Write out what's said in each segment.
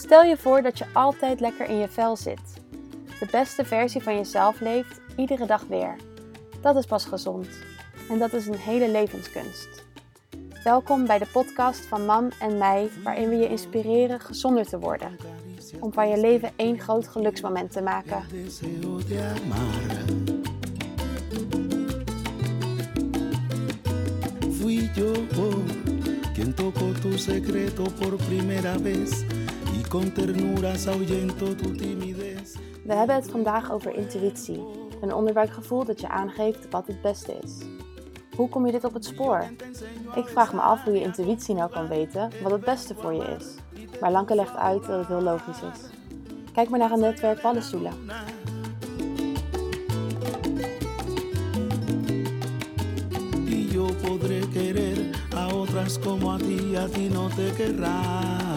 Stel je voor dat je altijd lekker in je vel zit. De beste versie van jezelf leeft, iedere dag weer. Dat is pas gezond. En dat is een hele levenskunst. Welkom bij de podcast van Mam en mij, waarin we je inspireren gezonder te worden. Om van je leven één groot geluksmoment te maken. yo quien tocó tu vez con ternuras tu timidez. We hebben het vandaag over intuïtie. Een onderbuikgevoel dat je aangeeft wat het beste is. Hoe kom je dit op het spoor? Ik vraag me af hoe je intuïtie nou kan weten wat het beste voor je is. Maar Lanke legt uit dat het heel logisch is. Kijk maar naar een netwerk paddenstoelen. Podré querer a otras como a ti, a ti no te querrán.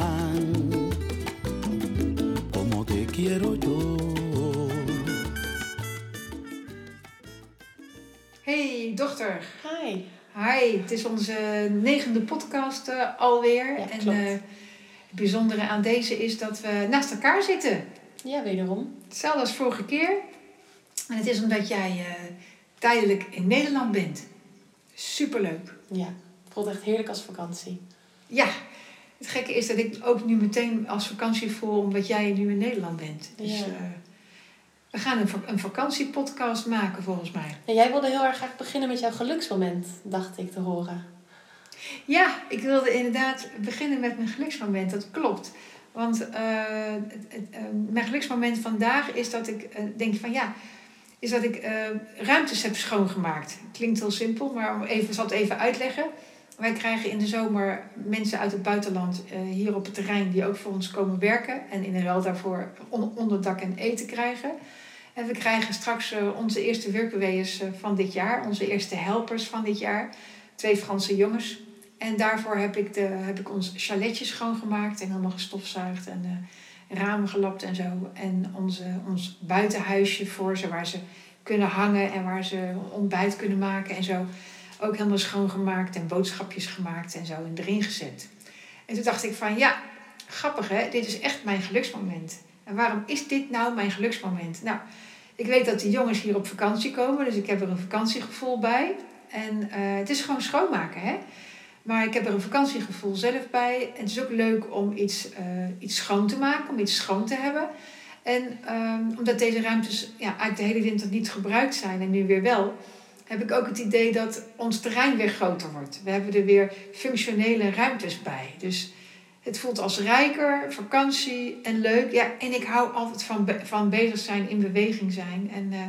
Quiero yo. Hey dochter. Hi. Hi, het is onze negende podcast eh, alweer. Ja, en klopt. eh, het bijzondere aan deze is dat we naast elkaar zitten. Ja, wederom. Hetzelfde als vorige keer. En het is omdat jij eh, tijdelijk in Nederland bent. Superleuk. Ja, het voelt echt heerlijk als vakantie. Ja, het gekke is dat ik ook nu meteen als vakantie voel omdat jij nu in Nederland bent. Dus Ja. eh, we gaan een, een vakantiepodcast maken volgens mij. En jij wilde heel erg graag beginnen met jouw geluksmoment, dacht ik te horen. Ja, ik wilde inderdaad beginnen met mijn geluksmoment. Dat klopt. Want eh, eh, mijn geluksmoment vandaag is dat ik denk van ja, is dat ik ruimtes heb schoongemaakt. Klinkt heel simpel, maar om even, ik zal het even uitleggen. Wij krijgen in de zomer mensen uit het buitenland eh, hier op het terrein die ook voor ons komen werken. En in daarvoor on- onderdak en eten krijgen. En we krijgen straks eh, onze eerste werkbeweers eh, van dit jaar. Onze eerste helpers van dit jaar. Twee Franse jongens. En daarvoor heb ik, de, heb ik ons chaletje schoongemaakt en helemaal gestofzuigd en ramen gelapt en zo. En onze, ons buitenhuisje voor ze, waar ze kunnen hangen en waar ze ontbijt kunnen maken en zo. Ook helemaal schoongemaakt en boodschapjes gemaakt en zo en erin gezet. En toen dacht ik van ja, grappig hè, dit is echt mijn geluksmoment. En waarom is dit nou mijn geluksmoment? Nou, ik weet dat die jongens hier op vakantie komen, dus ik heb er een vakantiegevoel bij. En eh, het is gewoon schoonmaken hè. Maar ik heb er een vakantiegevoel zelf bij. En het is ook leuk om iets, eh, iets schoon te maken, om iets schoon te hebben. En ehm, omdat deze ruimtes ja, eigenlijk de hele winter niet gebruikt zijn en nu weer wel, heb ik ook het idee dat ons terrein weer groter wordt. We hebben er weer functionele ruimtes bij. Dus het voelt als rijker, vakantie en leuk. Ja, en ik hou altijd van, be- van bezig zijn, in beweging zijn. En eh,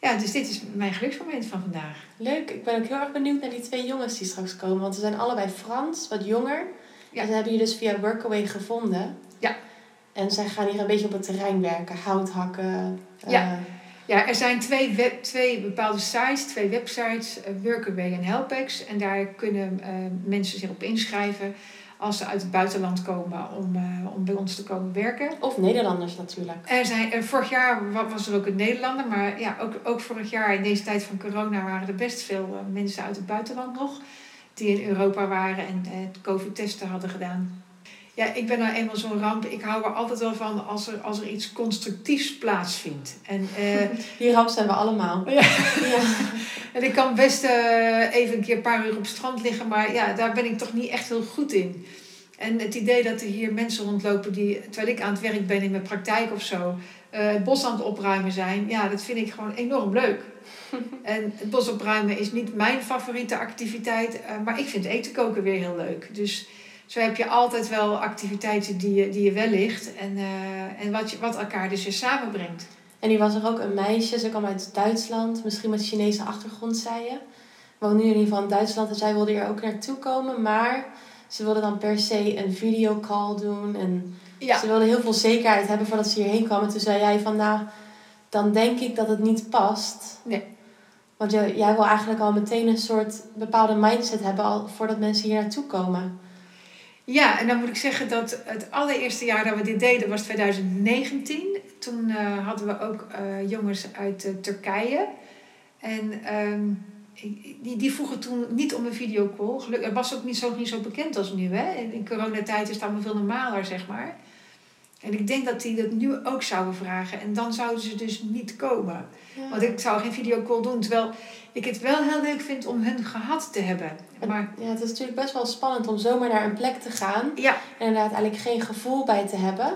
ja, dus dit is mijn geluksmoment van vandaag. Leuk, ik ben ook heel erg benieuwd naar die twee jongens die straks komen. Want ze zijn allebei Frans, wat jonger. Ja. En ze hebben je dus via Workaway gevonden. Ja. En zij gaan hier een beetje op het terrein werken, hout hakken. Ja. eh, Ja, er zijn twee, web, twee bepaalde sites, twee websites, eh, Workaway en Helpex. En daar kunnen eh, mensen zich op inschrijven als ze uit het buitenland komen om, eh, om bij ons te komen werken. of Nederlanders natuurlijk. Er zijn, er, vorig jaar wa- was er ook een Nederlander, maar ja, ook, ook vorig jaar in deze tijd van corona waren er best veel mensen uit het buitenland nog. Die in Europa waren en COVID-testen hadden gedaan. Ja, ik ben nou eenmaal zo'n ramp. Ik hou er altijd wel van als er, als er iets constructiefs plaatsvindt. En eh, Die ramp zijn we allemaal. Ja. ja. En ik kan best eh, even een keer een paar uur op het strand liggen, maar ja, daar ben ik toch niet echt heel goed in. En het idee dat er hier mensen rondlopen die, terwijl ik aan het werk ben in mijn praktijk of zo, eh, het bos aan het opruimen zijn, ja, dat vind ik gewoon enorm leuk. en het bos opruimen is niet mijn favoriete activiteit, maar ik vind eten koken weer heel leuk. Dus zo heb je altijd wel activiteiten die je, die je wel ligt en, eh, en wat, je, wat elkaar dus weer samenbrengt. En die was er ook een meisje, ze kwam uit Duitsland, misschien met Chinese achtergrond, zei je. Woont nu in ieder geval in Duitsland en zij wilde hier ook naartoe komen, maar ze wilde dan per se een videocall doen. En Ja. ze wilde heel veel zekerheid hebben voordat ze hierheen kwam. En toen zei jij van, nou, dan denk ik dat het niet past. Nee. Want jij, jij wil eigenlijk al meteen een soort bepaalde mindset hebben al voordat mensen hier naartoe komen. Ja, en dan moet ik zeggen dat het allereerste jaar dat we dit deden was 2019. Toen eh, hadden we ook eh, jongens uit eh, Turkije. En ehm, die, die vroegen toen niet om een videocall. Gelukkig, het was ook niet zo, niet zo bekend als nu. Hè? In, in coronatijd is het allemaal veel normaler, zeg maar. En ik denk dat die dat nu ook zouden vragen. En dan zouden ze dus niet komen. Ja. Want ik zou geen videocall doen. Terwijl ik het wel heel leuk vind om hun gehad te hebben. Maar Ja, het is natuurlijk best wel spannend om zomaar naar een plek te gaan. ja, En inderdaad eigenlijk geen gevoel bij te hebben.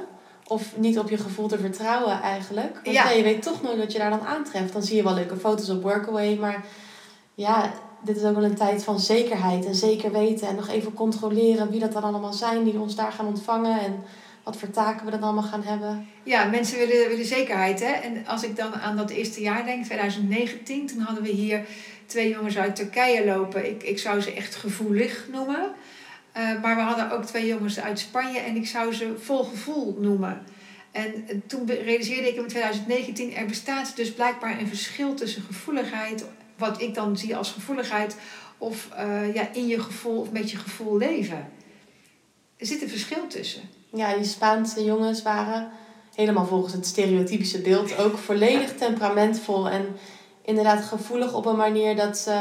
Of niet op je gevoel te vertrouwen eigenlijk. Want Ja. ja. je weet toch nooit wat je daar dan aantreft. Dan zie je wel leuke foto's op Workaway. Maar ja, dit is ook wel een tijd van zekerheid. En zeker weten. En nog even controleren wie dat dan allemaal zijn. Die ons daar gaan ontvangen. En wat voor taken we dan allemaal gaan hebben. ja, mensen willen, willen zekerheid. Hè? En als ik dan aan dat eerste jaar denk, 2019, toen hadden we hier twee jongens uit Turkije lopen. Ik, ik zou ze echt gevoelig noemen. Eh, maar we hadden ook twee jongens uit Spanje en ik zou ze vol gevoel noemen. En toen realiseerde ik in 2019, er bestaat dus blijkbaar een verschil tussen gevoeligheid, wat ik dan zie als gevoeligheid, of eh, ja, in je gevoel of met je gevoel leven. Er zit een verschil tussen. Ja, die Spaanse jongens waren helemaal volgens het stereotypische beeld ook volledig temperamentvol. En inderdaad gevoelig op een manier dat ze...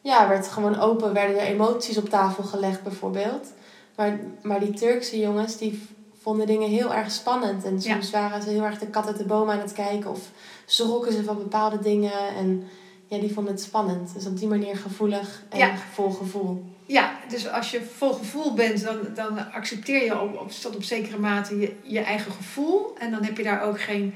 Ja, werd gewoon open, werden er emoties op tafel gelegd bijvoorbeeld. Maar, maar die Turkse jongens, die vonden dingen heel erg spannend. En soms waren ze heel erg de kat uit de boom aan het kijken. Of schrokken ze van bepaalde dingen. En ja, die vonden het spannend. Dus op die manier gevoelig en Ja. vol gevoel. Ja, dus als je vol gevoel bent, dan, dan accepteer je op, op, tot op zekere mate je, je eigen gevoel. En dan heb je daar ook geen,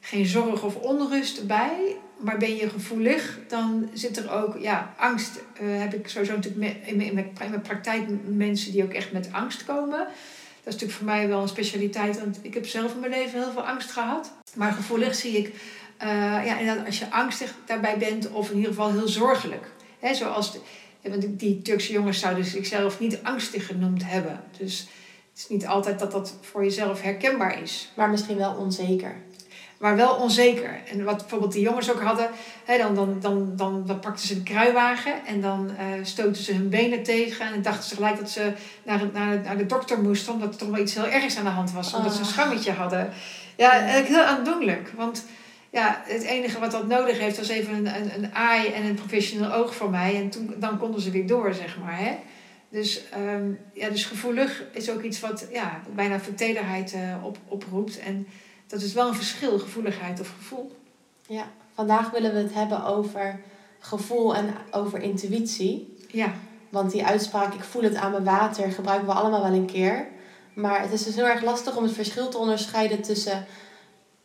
geen zorg of onrust bij. Maar ben je gevoelig, dan zit er ook ja, angst. eh, heb ik sowieso natuurlijk in mijn, in mijn praktijk mensen die ook echt met angst komen. Dat is natuurlijk voor mij wel een specialiteit, want ik heb zelf in mijn leven heel veel angst gehad. Maar gevoelig zie ik, eh, ja, inderdaad, als je angstig daarbij bent, of in ieder geval heel zorgelijk. Hè, zoals de, want die- Turkse jongens zouden zichzelf niet angstig genoemd hebben. Dus het is niet altijd dat dat voor jezelf herkenbaar is. Maar misschien wel onzeker. Maar wel onzeker. En wat bijvoorbeeld die jongens ook hadden, hè, dan, dan, dan, dan, dan pakten ze een kruiwagen en dan eh stoten ze hun benen tegen. En dachten ze gelijk dat ze naar, naar, naar de dokter moesten, omdat er toch wel iets heel ergs aan de hand was. Omdat ze een Ah. schammetje hadden. Ja, heel aandoenlijk. Want ja, het enige wat dat nodig heeft was even een, een, een aai en een professioneel oog voor mij. En toen, dan konden ze weer door, zeg maar. Hè? Dus, ehm, ja, dus gevoelig is ook iets wat ja, bijna vertederheid eh, op, oproept. En dat is wel een verschil, gevoeligheid of gevoel. Ja, vandaag willen we het hebben over gevoel en over intuïtie. Ja, Want die uitspraak, ik voel het aan mijn water, gebruiken we allemaal wel een keer. Maar het is dus heel erg lastig om het verschil te onderscheiden tussen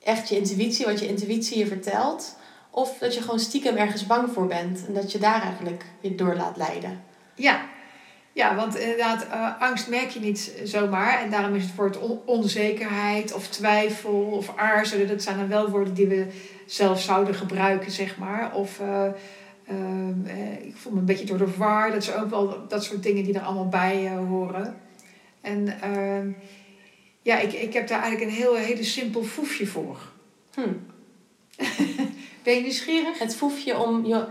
echt je intuïtie, wat je intuïtie je vertelt, of dat je gewoon stiekem ergens bang voor bent en dat je daar eigenlijk je door laat leiden. ja. ja want inderdaad, eh, angst merk je niet zomaar. En daarom is het woord on- onzekerheid of twijfel of aarzelen. Dat zijn dan wel woorden die we zelf zouden gebruiken, zeg maar. Of eh, eh, ik voel me een beetje door de war. Dat zijn ook wel dat soort dingen die er allemaal bij horen. En ehm, ja, ik, ik heb daar eigenlijk een heel hele simpel foefje voor. Hm. Ben je nieuwsgierig? Het foefje om je,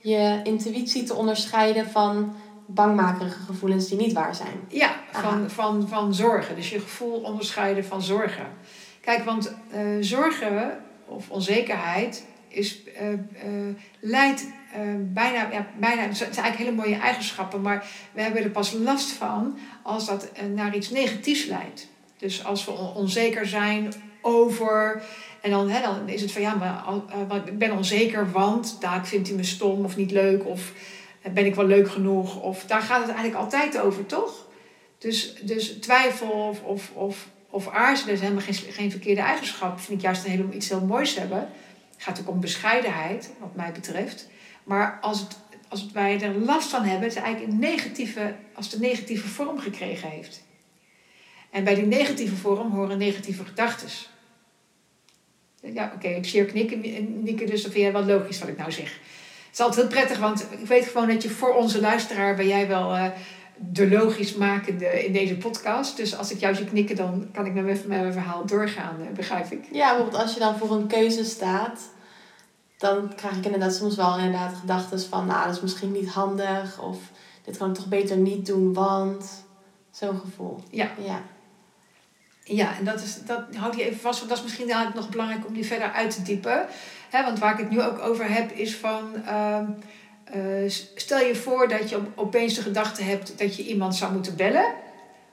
je intuïtie te onderscheiden van bangmakerige gevoelens die niet waar zijn. Ja, van, Aha. van, van zorgen. Dus je gevoel onderscheiden van zorgen. Kijk, want eh, zorgen of onzekerheid is, eh, eh, leidt bijna, ja, bijna, het zijn eigenlijk hele mooie eigenschappen, maar we hebben er pas last van als dat naar iets negatiefs leidt. Dus als we on- onzeker zijn over, en dan, hè, dan is het van ja, maar, eh, ik ben onzeker, want daar vindt hij me stom of niet leuk, of eh, ben ik wel leuk genoeg, of daar gaat het eigenlijk altijd over, toch? Dus, dus twijfel of, of, of, of aarzelen is helemaal geen, geen verkeerde eigenschap. Vind ik juist een hele, iets heel moois hebben. Het gaat ook om bescheidenheid, wat mij betreft. Maar als, het, als wij er last van hebben, het is eigenlijk een negatieve, als het een negatieve vorm gekregen heeft. En bij die negatieve vorm horen negatieve gedachten. Ja, oké, ik zie je knikken, Nieke, dus dan vind jij wel logisch wat ik nou zeg. Het is altijd heel prettig, want ik weet gewoon dat je voor onze luisteraar ben jij wel eh, de logisch makende in deze podcast. Dus als ik jou zie knikken, dan kan ik met mijn, met mijn verhaal doorgaan, eh, begrijp ik. Ja, bijvoorbeeld als je dan voor een keuze staat, dan krijg ik inderdaad soms wel inderdaad gedachten van, nou, dat is misschien niet handig, of dit kan ik toch beter niet doen, want zo'n gevoel. Ja. Ja. Ja, en dat, is, dat houd je even vast, want dat is misschien eigenlijk nog belangrijk om die verder uit te diepen. Hè, want waar ik het nu ook over heb, is van. ehm, eh, stel je voor dat je op- opeens de gedachte hebt dat je iemand zou moeten bellen.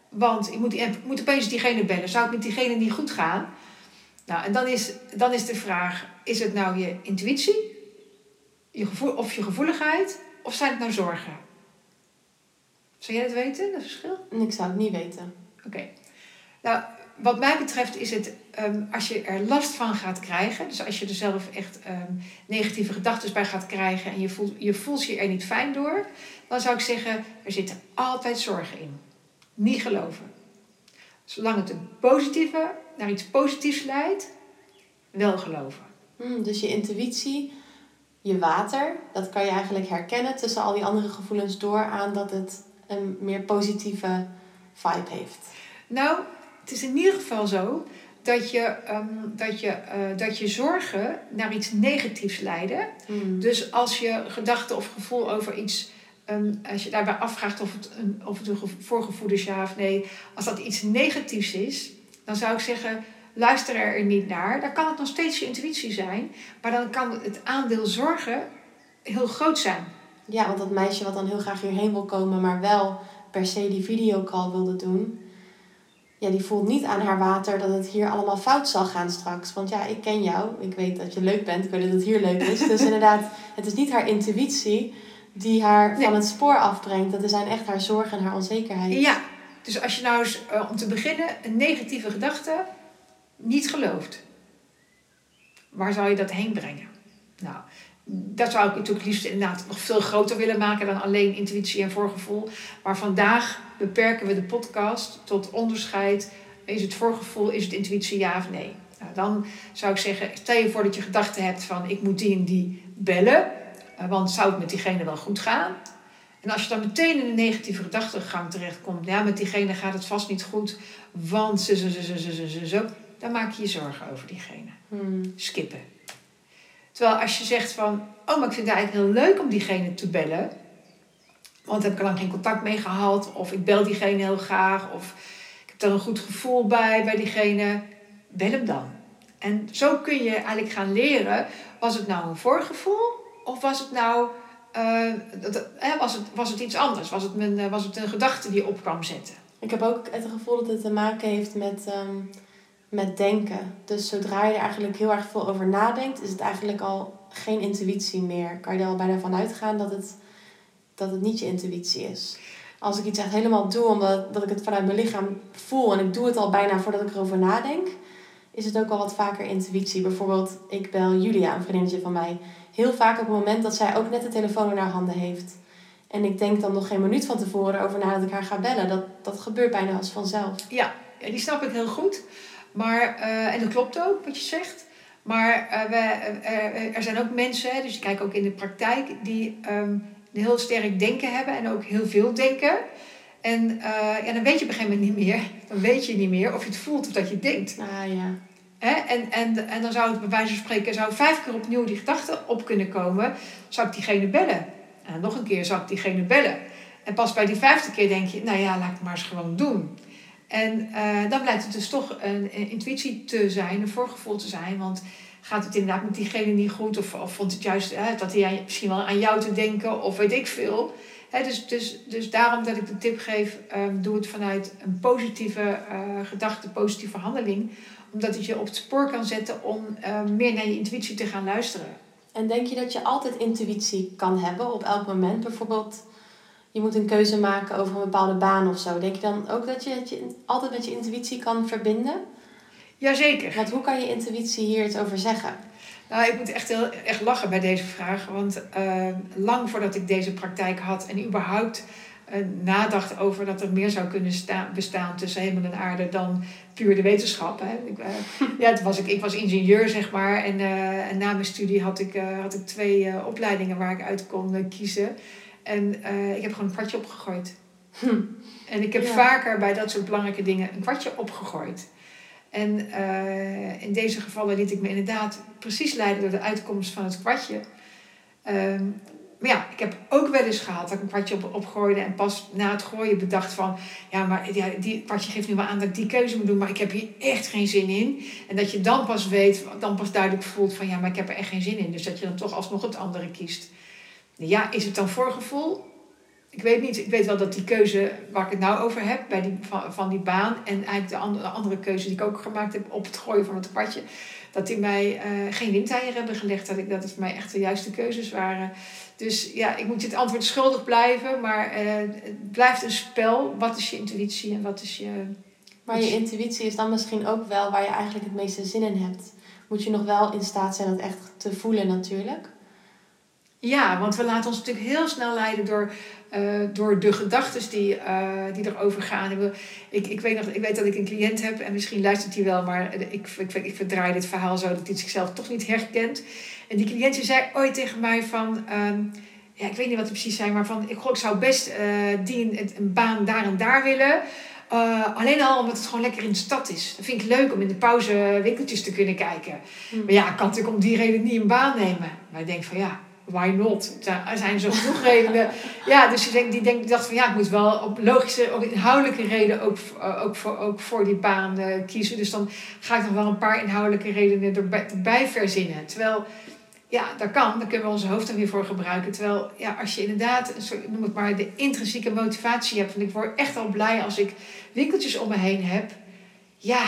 Want ik moet, moet opeens diegene bellen. Zou het met diegene niet goed gaan? Nou, en dan is, dan is de vraag: is het nou je intuïtie? Je gevoel, of je gevoeligheid? Of zijn het nou zorgen? Zou jij het weten, dat verschil? Ik zou het niet weten. Oké. Nou, wat mij betreft is het ehm, als je er last van gaat krijgen, dus als je er zelf echt ehm, negatieve gedachten bij gaat krijgen en je voelt, je voelt je er niet fijn door, dan zou ik zeggen: er zitten altijd zorgen in. Niet geloven. Zolang het een positieve naar iets positiefs leidt, wel geloven. Hmm, dus je intuïtie, je water, dat kan je eigenlijk herkennen tussen al die andere gevoelens door aan dat het een meer positieve vibe heeft. Nou, het is in ieder geval zo dat je, ehm, dat je, eh, dat je zorgen naar iets negatiefs leiden. Hmm. Dus als je gedachte of gevoel over iets, ehm, als je daarbij afvraagt of het een, of het een gevo- voorgevoel is ja of nee, als dat iets negatiefs is, dan zou ik zeggen, luister er niet naar. Dan kan het nog steeds je intuïtie zijn, maar dan kan het aandeel zorgen heel groot zijn. Ja, want dat meisje wat dan heel graag hierheen wil komen, maar wel per se die videocall wilde doen. Ja, die voelt niet aan haar water dat het hier allemaal fout zal gaan straks. Want ja, ik ken jou. Ik weet dat je leuk bent. Ik weet dat het hier leuk is. Dus inderdaad, het is niet haar intuïtie die haar van het spoor afbrengt. Dat zijn echt haar zorgen en haar onzekerheid. Ja, dus als je nou eens eh, om te beginnen een negatieve gedachte niet gelooft, waar zou je dat heen brengen? Nou, dat zou ik natuurlijk liefst inderdaad nog veel groter willen maken dan alleen intuïtie en voorgevoel. Maar vandaag beperken we de podcast tot onderscheid. Is het voorgevoel, is het intuïtie ja of nee? Nou, dan zou ik zeggen, stel je voor dat je gedachten hebt van ik moet die en die bellen. Want zou het met diegene wel goed gaan? En als je dan meteen in een negatieve gedachtegang terechtkomt, ja, met diegene gaat het vast niet goed, want zo, zo, zo, zo, zo, zo, dan maak je je zorgen over diegene. Hmm. Skippen. Terwijl als je zegt van, oh, maar ik vind het eigenlijk heel leuk om diegene te bellen, want heb ik lang geen contact mee gehad, of ik bel diegene heel graag, of ik heb er een goed gevoel bij, bij diegene, bel hem dan. En zo kun je eigenlijk gaan leren, was het nou een voorgevoel, of was het nou eh, was, het, was het iets anders? Was het, mijn, eh, was het een gedachte die op kwam zetten? Ik heb ook het gevoel dat het te maken heeft met, ehm, met denken. Dus zodra je er eigenlijk heel erg veel over nadenkt, is het eigenlijk al geen intuïtie meer. Kan je er al bijna van uitgaan dat het, dat het niet je intuïtie is. Als ik iets echt helemaal doe omdat dat ik het vanuit mijn lichaam voel en ik doe het al bijna voordat ik erover nadenk, is het ook al wat vaker intuïtie. Bijvoorbeeld, ik bel Julia, een vriendinnetje van mij, heel vaak op het moment dat zij ook net de telefoon in haar handen heeft. En ik denk dan nog geen minuut van tevoren over na dat ik haar ga bellen. Dat, dat gebeurt bijna als vanzelf. Ja, die snap ik heel goed. Maar, eh, en dat klopt ook wat je zegt. Maar eh, we, eh, er zijn ook mensen, dus ik kijk ook in de praktijk, die ehm, een heel sterk denken hebben en ook heel veel denken. En ja, dan weet je op een gegeven moment niet meer. Dan weet je niet meer of je het voelt of dat je denkt. Ah ja. Hè? En, en, en dan zou het bij wijze van spreken zou vijf keer opnieuw die gedachte op kunnen komen. Zou ik diegene bellen? En nog een keer zou ik diegene bellen. En pas bij die vijfde keer denk je, nou ja, laat ik het maar eens gewoon doen. En eh, dan blijkt het dus toch een, intuïtie te zijn, een voorgevoel te zijn. Want gaat het inderdaad met diegene niet goed? Of, of vond het juist dat hij misschien wel aan jou te denken? Of weet ik veel. Hè, dus, dus, dus daarom dat ik de tip geef, ehm, doe het vanuit een positieve eh, gedachte, positieve handeling omdat het je op het spoor kan zetten om eh, meer naar je intuïtie te gaan luisteren. En denk je dat je altijd intuïtie kan hebben op elk moment? Bijvoorbeeld, je moet een keuze maken over een bepaalde baan of zo. Denk je dan ook dat je het je altijd met je intuïtie kan verbinden? Jazeker. Want hoe kan je intuïtie hier iets over zeggen? Nou, ik moet echt heel erg lachen bij deze vraag. Want eh, lang voordat ik deze praktijk had en überhaupt eh, nadacht over dat er meer zou kunnen sta- bestaan tussen hemel en aarde dan puur de wetenschap. Hè. Ik, eh, ja, het was ik, ik was ingenieur, zeg maar. En, en na mijn studie had ik, had ik twee opleidingen waar ik uit kon kiezen. En eh, ik heb gewoon een kwartje opgegooid. Hm. En ik heb Ja. vaker bij dat soort belangrijke dingen een kwartje opgegooid. En eh, in deze gevallen liet ik me inderdaad precies leiden door de uitkomst van het kwartje. Ehm, maar ja, ik heb ook wel eens gehad dat ik een kwartje op, opgooide en pas na het gooien bedacht van... Ja, maar ja, die kwartje geeft nu wel aan dat ik die keuze moet doen, maar ik heb hier echt geen zin in. En dat je dan pas weet, dan pas duidelijk voelt van ja, maar ik heb er echt geen zin in. Dus dat je dan toch alsnog het andere kiest. Ja, is het dan voorgevoel? ik weet niet, ik weet wel dat die keuze waar ik het nou over heb, bij die, van, van die baan en eigenlijk de andere, de andere keuze die ik ook gemaakt heb op het gooien van het padje, dat die mij uh, geen windeieren hebben gelegd. Dat, ik, dat het voor mij echt de juiste keuzes waren. Dus ja, ik moet het antwoord schuldig blijven, maar uh, het blijft een spel. Wat is je intuïtie en wat is je. Maar je intuïtie is dan misschien ook wel waar je eigenlijk het meeste zin in hebt. Moet je nog wel in staat zijn dat echt te voelen, natuurlijk. Ja, want we laten ons natuurlijk heel snel leiden door, uh, door de gedachten die, uh, die erover gaan. Ik, ik, weet nog, ik weet dat ik een cliënt heb en misschien luistert hij wel, maar ik, ik, ik verdraai dit verhaal zo dat hij zichzelf toch niet herkent. En die cliëntje zei ooit tegen mij van, uh, ja, ik weet niet wat het precies zijn, maar van, ik, goh, ik zou best uh, die een, een baan daar en daar willen. Uh, alleen al omdat het gewoon lekker in de stad is. Dat vind ik leuk om in de pauze winkeltjes te kunnen kijken. Mm. Maar ja, ik kan natuurlijk om die reden niet een baan nemen. Maar ik denk van ja, why not? Er zijn zo genoeg redenen. Ja, dus die, denk, die, denk, dacht van ja, ik moet wel op logische, op inhoudelijke reden ook, uh, ook, voor, ook voor die baan uh, kiezen. Dus dan ga ik nog wel een paar inhoudelijke redenen erbij, erbij verzinnen. Terwijl, ja, dat kan, daar kunnen we onze hoofd dan weer voor gebruiken. Terwijl, ja, als je inderdaad, een soort, noem het maar, de intrinsieke motivatie hebt. Van ik word echt al blij als ik winkeltjes om me heen heb. Ja,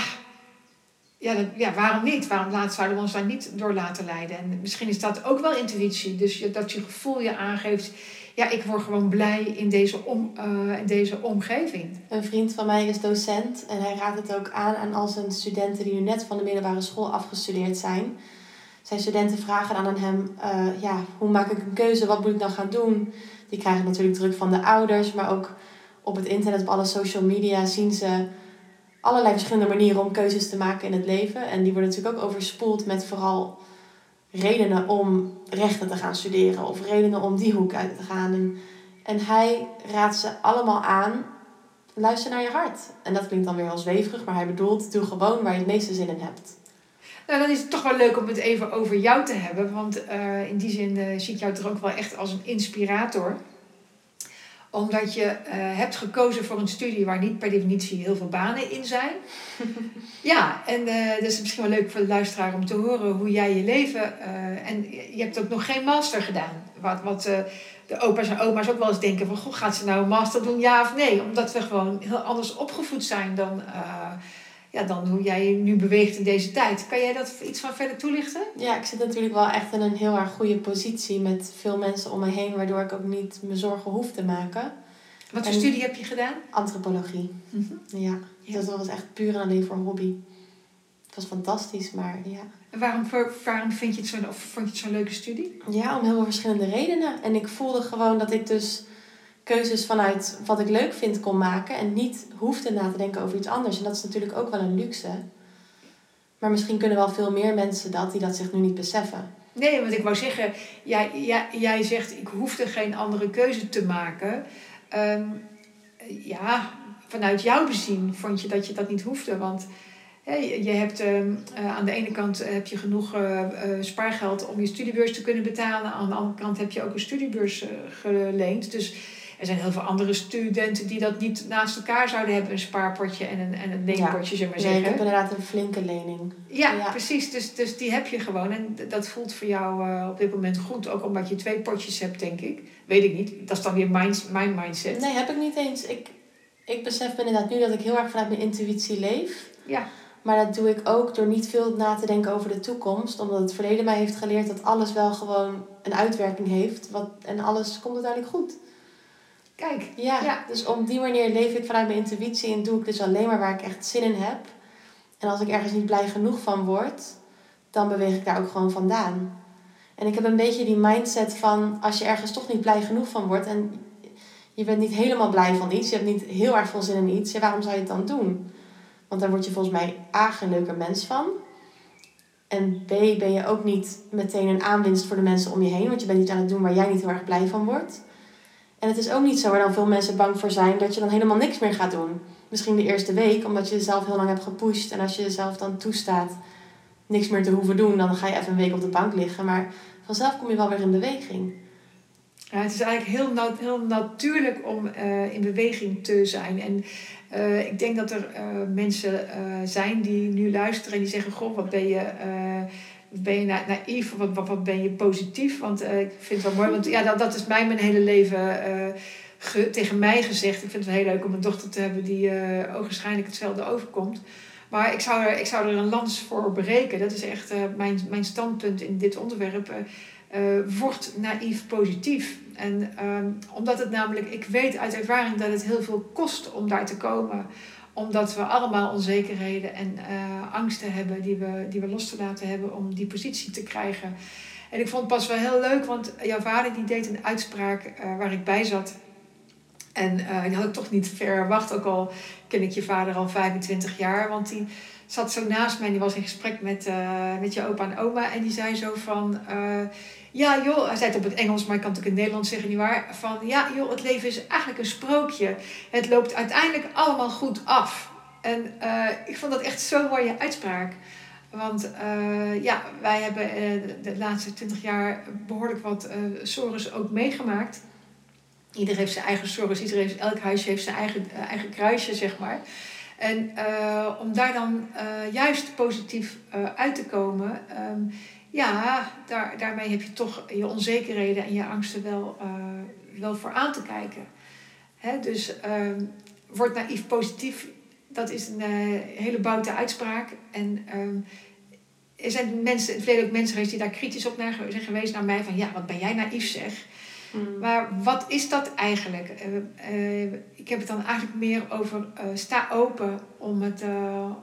ja, ja, waarom niet? Waarom laat, zouden we ons daar niet door laten leiden? En misschien is dat ook wel intuïtie. Dus je, dat je gevoel je aangeeft... Ja, ik word gewoon blij in deze, om, uh, in deze omgeving. Een vriend van mij is docent. En hij raadt het ook aan aan al zijn studenten... die nu net van de middelbare school afgestudeerd zijn. Zijn studenten vragen dan aan hem... Uh, ja, hoe maak ik een keuze? Wat moet ik dan gaan doen? Die krijgen natuurlijk druk van de ouders. Maar ook op het internet, op alle social media zien ze allerlei verschillende manieren om keuzes te maken in het leven. En die worden natuurlijk ook overspoeld met vooral redenen om rechten te gaan studeren of redenen om die hoek uit te gaan. En, en hij raadt ze allemaal aan, luister naar je hart. En dat klinkt dan weer als zweverig, maar hij bedoelt, doe gewoon waar je het meeste zin in hebt. Nou, dan is het toch wel leuk om het even over jou te hebben. Want uh, in die zin uh, zie ik jou toch ook wel echt als een inspirator omdat je uh, hebt gekozen voor een studie waar niet per definitie heel veel banen in zijn. ja, en uh, dat is misschien wel leuk voor de luisteraar om te horen hoe jij je leven. Uh, en je hebt ook nog geen master gedaan. Wat, wat de opa's en oma's ook wel eens denken: van goh, gaat ze nou een master doen, ja of nee? Omdat we gewoon heel anders opgevoed zijn dan ja, dan hoe jij je nu beweegt in deze tijd. Kan jij dat iets van verder toelichten? Ja, ik zit natuurlijk wel echt in een heel erg goede positie met veel mensen om me heen, waardoor ik ook niet me zorgen hoef te maken. Wat voor studie heb je gedaan? Antropologie. Mm -hmm. ja. ja, dat was echt puur en alleen voor hobby. Het was fantastisch, maar ja. En waarom, waarom vind je het zo'n, of vond je het zo'n leuke studie? Ja, om heel veel verschillende redenen. En ik voelde gewoon dat ik dus keuzes vanuit wat ik leuk vind kon maken en niet hoefde na te denken over iets anders. En dat is natuurlijk ook wel een luxe. Maar misschien kunnen wel veel meer mensen dat die dat zich nu niet beseffen. Nee, want ik wou zeggen, jij, jij, jij zegt ik hoefde geen andere keuze te maken. Um, ja, vanuit jouw bezien vond je dat je dat niet hoefde. Want je hebt uh, aan de ene kant heb je genoeg uh, spaargeld om je studiebeurs te kunnen betalen. Aan de andere kant heb je ook een studiebeurs geleend. Dus er zijn heel veel andere studenten die dat niet naast elkaar zouden hebben. Een spaarpotje en een, en een leenpotje, ja. zeg maar zeggen. Nee, ik heb inderdaad een flinke lening. Ja, ja, precies. Dus, dus die heb je gewoon. En dat voelt voor jou uh, op dit moment goed. Ook omdat je twee potjes hebt, denk ik. Weet ik niet. Dat is dan weer mijn, mijn mindset. Nee, heb ik niet eens. Ik, ik besef inderdaad nu dat ik heel erg vanuit mijn intuïtie leef. Ja. Maar dat doe ik ook door niet veel na te denken over de toekomst. Omdat het verleden mij heeft geleerd dat alles wel gewoon een uitwerking heeft. Wat, en alles komt uiteindelijk goed. Kijk. Ja, ja, dus op die manier leef ik vanuit mijn intuïtie en doe ik dus alleen maar waar ik echt zin in heb. En als ik ergens niet blij genoeg van word, dan beweeg ik daar ook gewoon vandaan. En ik heb een beetje die mindset van als je ergens toch niet blij genoeg van wordt en je bent niet helemaal blij van iets, je hebt niet heel erg veel zin in iets, ja, waarom zou je het dan doen? Want daar word je volgens mij A, geen leuker mens van. En B, ben je ook niet meteen een aanwinst voor de mensen om je heen, want je bent niet aan het doen waar jij niet heel erg blij van wordt. En het is ook niet zo waar dan veel mensen bang voor zijn dat je dan helemaal niks meer gaat doen. Misschien de eerste week, omdat je jezelf heel lang hebt gepusht. En als je jezelf dan toestaat niks meer te hoeven doen, dan ga je even een week op de bank liggen. Maar vanzelf kom je wel weer in beweging. Ja, het is eigenlijk heel, heel natuurlijk om uh, in beweging te zijn. En uh, ik denk dat er uh, mensen zijn die nu luisteren en die zeggen: Goh, wat ben je ben je na naïef, wat, wat, wat ben je positief? Want uh, ik vind het wel mooi, want ja, dat, dat is mij mijn hele leven ge- tegen mij gezegd. Ik vind het heel leuk om een dochter te hebben die uh, ogenschijnlijk hetzelfde overkomt. Maar ik zou, er, ik zou er een lans voor breken. Dat is echt mijn, mijn standpunt in dit onderwerp. Wordt naïef positief. En omdat het namelijk, ik weet uit ervaring dat het heel veel kost om daar te komen omdat we allemaal onzekerheden en uh, angsten hebben die we, die we los te laten hebben om die positie te krijgen. En ik vond het pas wel heel leuk, want jouw vader die deed een uitspraak uh, waar ik bij zat. En uh, die had ik toch niet verwacht, ook al ken ik je vader al 25 jaar. Want die zat zo naast mij en die was in gesprek met, met je opa en oma. En die zei zo van, ja joh, hij zei het op het Engels, maar ik kan het ook in het Nederlands zeggen, nietwaar? Van ja joh, het leven is eigenlijk een sprookje. Het loopt uiteindelijk allemaal goed af. En uh, ik vond dat echt zo'n mooie uitspraak. Want uh, ja, wij hebben uh, de, laatste twintig jaar behoorlijk wat sores ook meegemaakt. Iedereen heeft zijn eigen sores, iedereen heeft, elk huisje heeft zijn eigen, eigen kruisje, zeg maar. En om daar dan juist positief uit te komen, um, ja, daar, daarmee heb je toch je onzekerheden en je angsten wel, uh, wel voor aan te kijken. Hè? Dus uh, word naïef positief, dat is een uh, hele boute uitspraak. En ehm, er zijn mensen, in het verleden ook mensen geweest die daar kritisch op naar zijn geweest naar mij. Van ja, wat ben jij naïef zeg. Mm. Maar wat is dat eigenlijk? Uh, ik heb het dan eigenlijk meer over sta open om het,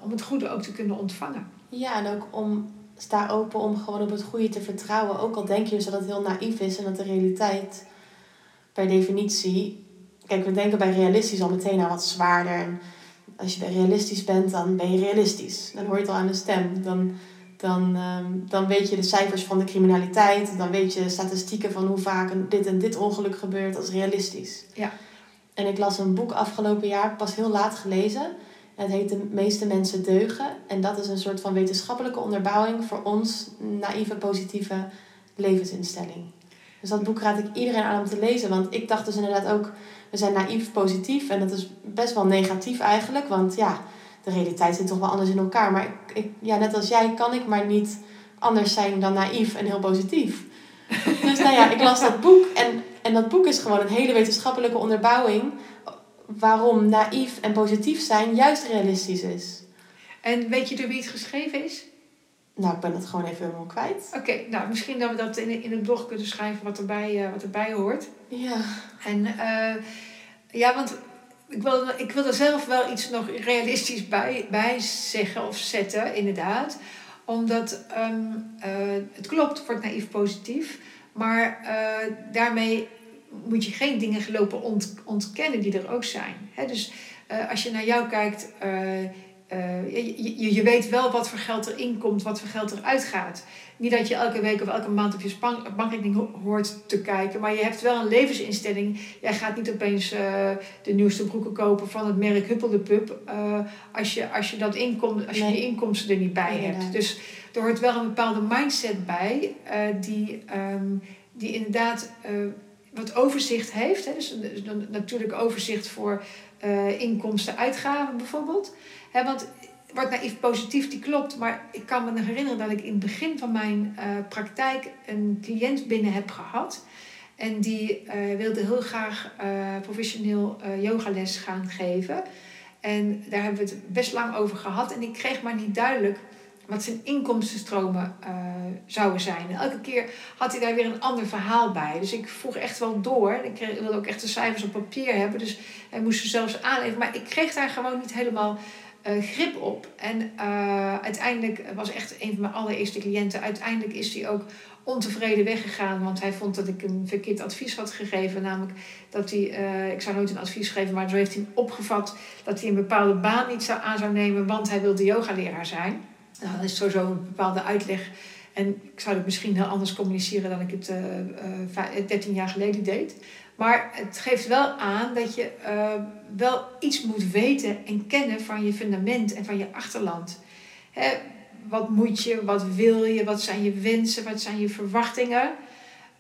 om het goede ook te kunnen ontvangen. Ja, en ook om sta open om gewoon op het goede te vertrouwen. Ook al denk je dus dat het heel naïef is en dat de realiteit per definitie. Kijk, we denken bij realistisch al meteen aan wat zwaarder. En als je bij realistisch bent, dan ben je realistisch. Dan hoor je het al aan de stem. Dan, dan, um, dan weet je de cijfers van de criminaliteit. Dan weet je statistieken van hoe vaak dit en dit ongeluk gebeurt als realistisch. Ja. En ik las een boek afgelopen jaar, pas heel laat gelezen. Het heet De meeste mensen deugen. En dat is een soort van wetenschappelijke onderbouwing voor ons naïeve, positieve levensinstelling. Dus dat boek raad ik iedereen aan om te lezen. Want ik dacht dus inderdaad ook, we zijn naïef positief. En dat is best wel negatief eigenlijk. Want ja, de realiteit zit toch wel anders in elkaar. Maar ik, ik, ja, net als jij kan ik maar niet anders zijn dan naïef en heel positief. Dus nou ja, ik las dat boek. En, en dat boek is gewoon een hele wetenschappelijke onderbouwing waarom naïef en positief zijn juist realistisch is. En weet je door wie het geschreven is? Nou, ik ben het gewoon even helemaal kwijt. Oké, nou misschien dat we dat in, in het blog kunnen schrijven wat erbij, uh, wat erbij hoort. Ja. En uh, ja, want ik wil, ik wil er zelf wel iets nog realistisch bij, bij zeggen of zetten, inderdaad. Omdat um, uh, het klopt, wordt naïef positief. Maar daarmee moet je geen dingen lopen ont, ontkennen die er ook zijn. He, dus uh, als je naar jou kijkt, uh, uh, je, je, je, weet wel wat voor geld er inkomt, wat voor geld er uitgaat. Niet dat je elke week of elke maand op je bankrekening hoort te kijken, maar je hebt wel een levensinstelling. Jij gaat niet opeens de nieuwste broeken kopen van het merk Huppel de Pup als, je, als je dat inkom, als je nee. die inkomsten er niet bij nee, hebt. Nee. Dus er hoort wel een bepaalde mindset bij die, um, die inderdaad wat overzicht heeft. Hè, dus een, natuurlijk overzicht voor uh, inkomsten, uitgaven bijvoorbeeld. Hè, want wat naïef positief, die klopt. Maar ik kan me herinneren dat ik in het begin van mijn uh, praktijk een cliënt binnen heb gehad. En die uh, wilde heel graag professioneel yogales gaan geven. En daar hebben we het best lang over gehad. En ik kreeg maar niet duidelijk wat zijn inkomstenstromen uh, zouden zijn. En elke keer had hij daar weer een ander verhaal bij. Dus ik vroeg echt wel door. Ik wilde ook echt de cijfers op papier hebben. Dus hij moest ze zelfs aanleveren. Maar ik kreeg daar gewoon niet helemaal uh, grip op. En uh, uiteindelijk was echt een van mijn allereerste cliënten. Uiteindelijk is hij ook ontevreden weggegaan. Want hij vond dat ik een verkeerd advies had gegeven. Namelijk dat hij, ik zou nooit een advies geven, maar zo heeft hij opgevat dat hij een bepaalde baan niet zou, aan zou nemen. Want hij wilde yogaleraar zijn. Dat is sowieso een bepaalde uitleg. En ik zou het misschien heel anders communiceren dan ik het uh, uh, 13 jaar geleden deed. Maar het geeft wel aan dat je wel iets moet weten en kennen van je fundament en van je achterland. Hè, wat moet je, wat wil je, wat zijn je wensen, wat zijn je verwachtingen?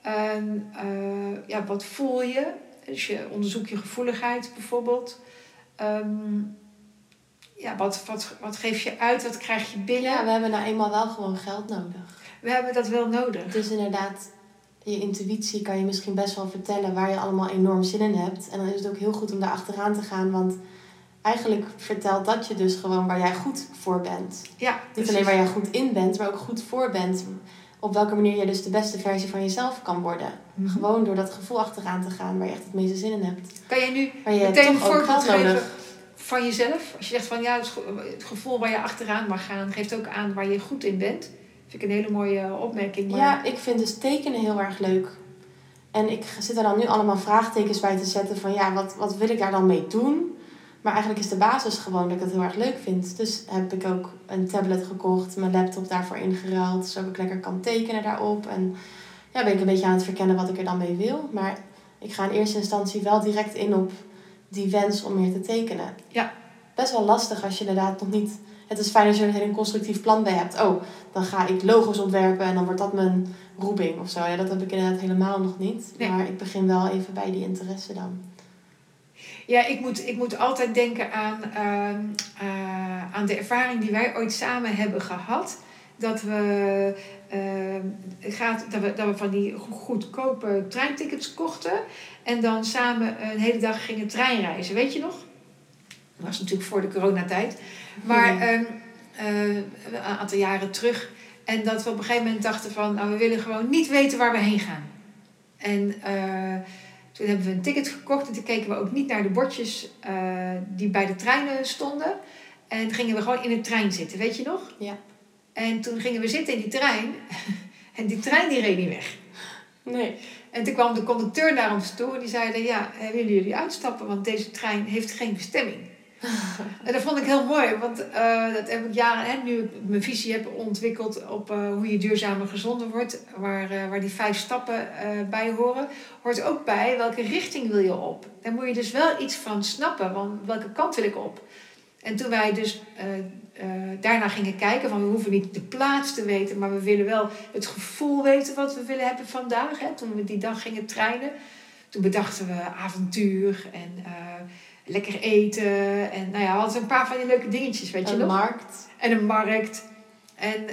En, ja, wat voel je? Dus je onderzoekt je gevoeligheid bijvoorbeeld. Um, ja, wat, wat, wat geef je uit, wat krijg je binnen? Ja, we hebben nou eenmaal wel gewoon geld nodig. We hebben dat wel nodig. Dus inderdaad, je intuïtie kan je misschien best wel vertellen waar je allemaal enorm zin in hebt. En dan is het ook heel goed om daar achteraan te gaan, want eigenlijk vertelt dat je dus gewoon waar jij goed voor bent. Ja, Niet precies. alleen waar jij goed in bent, maar ook goed voor bent. Op welke manier je dus de beste versie van jezelf kan worden. Mhm. Gewoon door dat gevoel achteraan te gaan waar je echt het meeste zin in hebt. Kan je nu Maar je hebt meteen een voorbeeld geld geven nodig. Van jezelf? Als je zegt van ja, het ge- het gevoel waar je achteraan mag gaan, geeft ook aan waar je goed in bent. Vind ik een hele mooie opmerking. Ja, ik vind dus tekenen heel erg leuk. En ik zit er dan nu allemaal vraagtekens bij te zetten van ja, wat, wat wil ik daar dan mee doen? Maar eigenlijk is de basis gewoon dat ik het heel erg leuk vind. Dus heb ik ook een tablet gekocht, mijn laptop daarvoor ingeruild, zodat ik lekker kan tekenen daarop. En ja, ben ik een beetje aan het verkennen wat ik er dan mee wil. Maar ik ga in eerste instantie wel direct in op die wens om meer te tekenen. Ja. Best wel lastig als je inderdaad nog niet... Het is fijn als je er een constructief plan bij hebt. Oh, dan ga ik logo's ontwerpen en dan wordt dat mijn roeping of zo. Ja, dat heb ik inderdaad helemaal nog niet. Nee. Maar ik begin wel even bij die interesse dan. Ja, ik moet, ik moet altijd denken aan, ehm, eh, aan de ervaring die wij ooit samen hebben gehad. Dat we, gaat, dat we, dat we van die go- goedkope treintickets kochten. En dan samen een hele dag gingen treinreizen. Weet je nog? Dat was natuurlijk voor de coronatijd. Maar ehm, eh, een aantal jaren terug. En dat we op een gegeven moment dachten van... Nou, we willen gewoon niet weten waar we heen gaan. En... eh, toen hebben we een ticket gekocht en toen keken we ook niet naar de bordjes eh, die bij de treinen stonden. En toen gingen we gewoon in de trein zitten, weet je nog? Ja. En toen gingen we zitten in die trein en die trein die reed niet weg. Nee. En toen kwam de conducteur naar ons toe en die zeiden, ja, willen jullie uitstappen? Want deze trein heeft geen bestemming. en dat vond ik heel mooi, want eh, dat heb ik jaren, hè, nu ik mijn visie heb ontwikkeld op eh, hoe je duurzamer gezonder wordt, waar, eh, waar die vijf stappen bij horen, hoort ook bij welke richting wil je op. Daar moet je dus wel iets van snappen, want welke kant wil ik op? En toen wij dus eh, eh, daarna gingen kijken, van we hoeven niet de plaats te weten, maar we willen wel het gevoel weten wat we willen hebben vandaag. Hè, toen we die dag gingen treinen, toen bedachten we avontuur en eh, lekker eten. En nou ja, we hadden een paar van die leuke dingetjes, weet je Een nog? markt. En een markt. En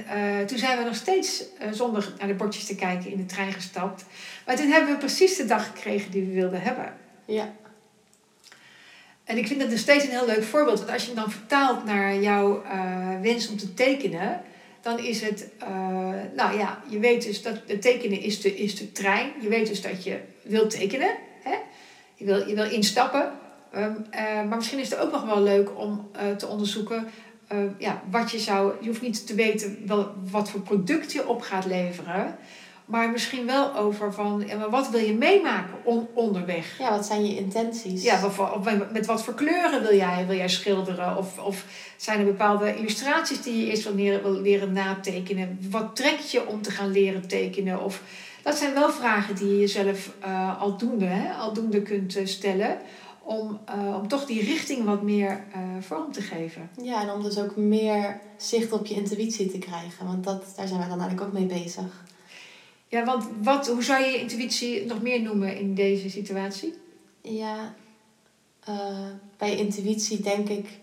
toen zijn we nog steeds zonder naar de bordjes te kijken in de trein gestapt. Maar toen hebben we precies de dag gekregen die we wilden hebben. Ja. En ik vind dat nog steeds een heel leuk voorbeeld. Want als je hem dan vertaalt naar jouw eh, wens om te tekenen, dan is het, eh, nou ja, je weet dus dat het tekenen is de, is de trein. Je weet dus dat je wilt tekenen. Hè? Je, wil, je wil instappen. Ehm, eh, maar misschien is het ook nog wel leuk om te onderzoeken ja, wat je zou. Je hoeft niet te weten wel, wat voor product je op gaat leveren. Maar misschien wel over van wat wil je meemaken on- onderweg. ja, wat zijn je intenties? Ja, met wat voor kleuren wil jij, wil jij schilderen? Of, of zijn er bepaalde illustraties die je eerst wil leren, wil leren natekenen? Wat trekt je om te gaan leren tekenen? Of, dat zijn wel vragen die je jezelf eh, aldoende, hè, aldoende kunt eh, stellen. Om, eh, om toch die richting wat meer vorm te geven. Ja, en om dus ook meer zicht op je intuïtie te krijgen. Want dat, daar zijn wij dan eigenlijk ook mee bezig. Ja, want wat, hoe zou je je intuïtie nog meer noemen in deze situatie? Ja, eh, bij intuïtie denk ik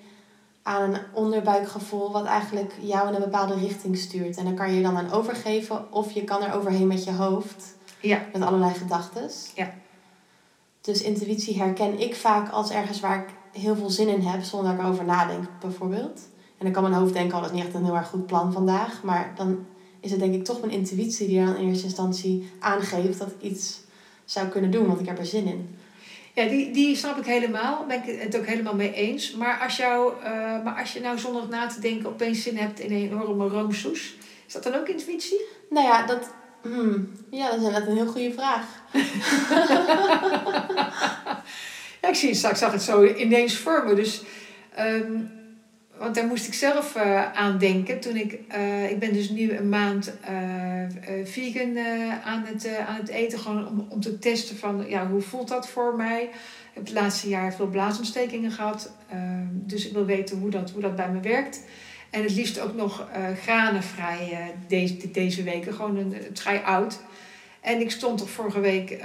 aan een onderbuikgevoel wat eigenlijk jou in een bepaalde richting stuurt. En dan kan je je dan aan overgeven of je kan er overheen met je hoofd. Ja. Met allerlei gedachten. Ja. Dus intuïtie herken ik vaak als ergens waar ik heel veel zin in heb, zonder dat ik erover nadenk bijvoorbeeld. En dan kan mijn hoofd denken, oh dat is niet echt een heel erg goed plan vandaag. Maar dan is het denk ik toch mijn intuïtie die dan in eerste instantie aangeeft dat ik iets zou kunnen doen, want ik heb er zin in. Ja, die, die snap ik helemaal. Ben ik het ook helemaal mee eens. Maar als, jou, eh, maar als je nou zonder na te denken opeens zin hebt in een enorme roomsoes, is dat dan ook intuïtie? Nou ja, dat, hmm, ja, dat is inderdaad een heel goede vraag. Ja, ik zie straks, zag het zo ineens voor me. Dus, ehm, want daar moest ik zelf eh, aan denken. Toen ik, eh, ik ben dus nu een maand eh, vegan aan, het, aan het eten. Gewoon om, om te testen van, ja, hoe voelt dat voor mij? Ik heb het laatste jaar veel blaasontstekingen gehad. Ehm, dus ik wil weten hoe dat, hoe dat bij me werkt. En het liefst ook nog granenvrij deze, deze weken. Gewoon een, vrij oud. En ik stond toch vorige week,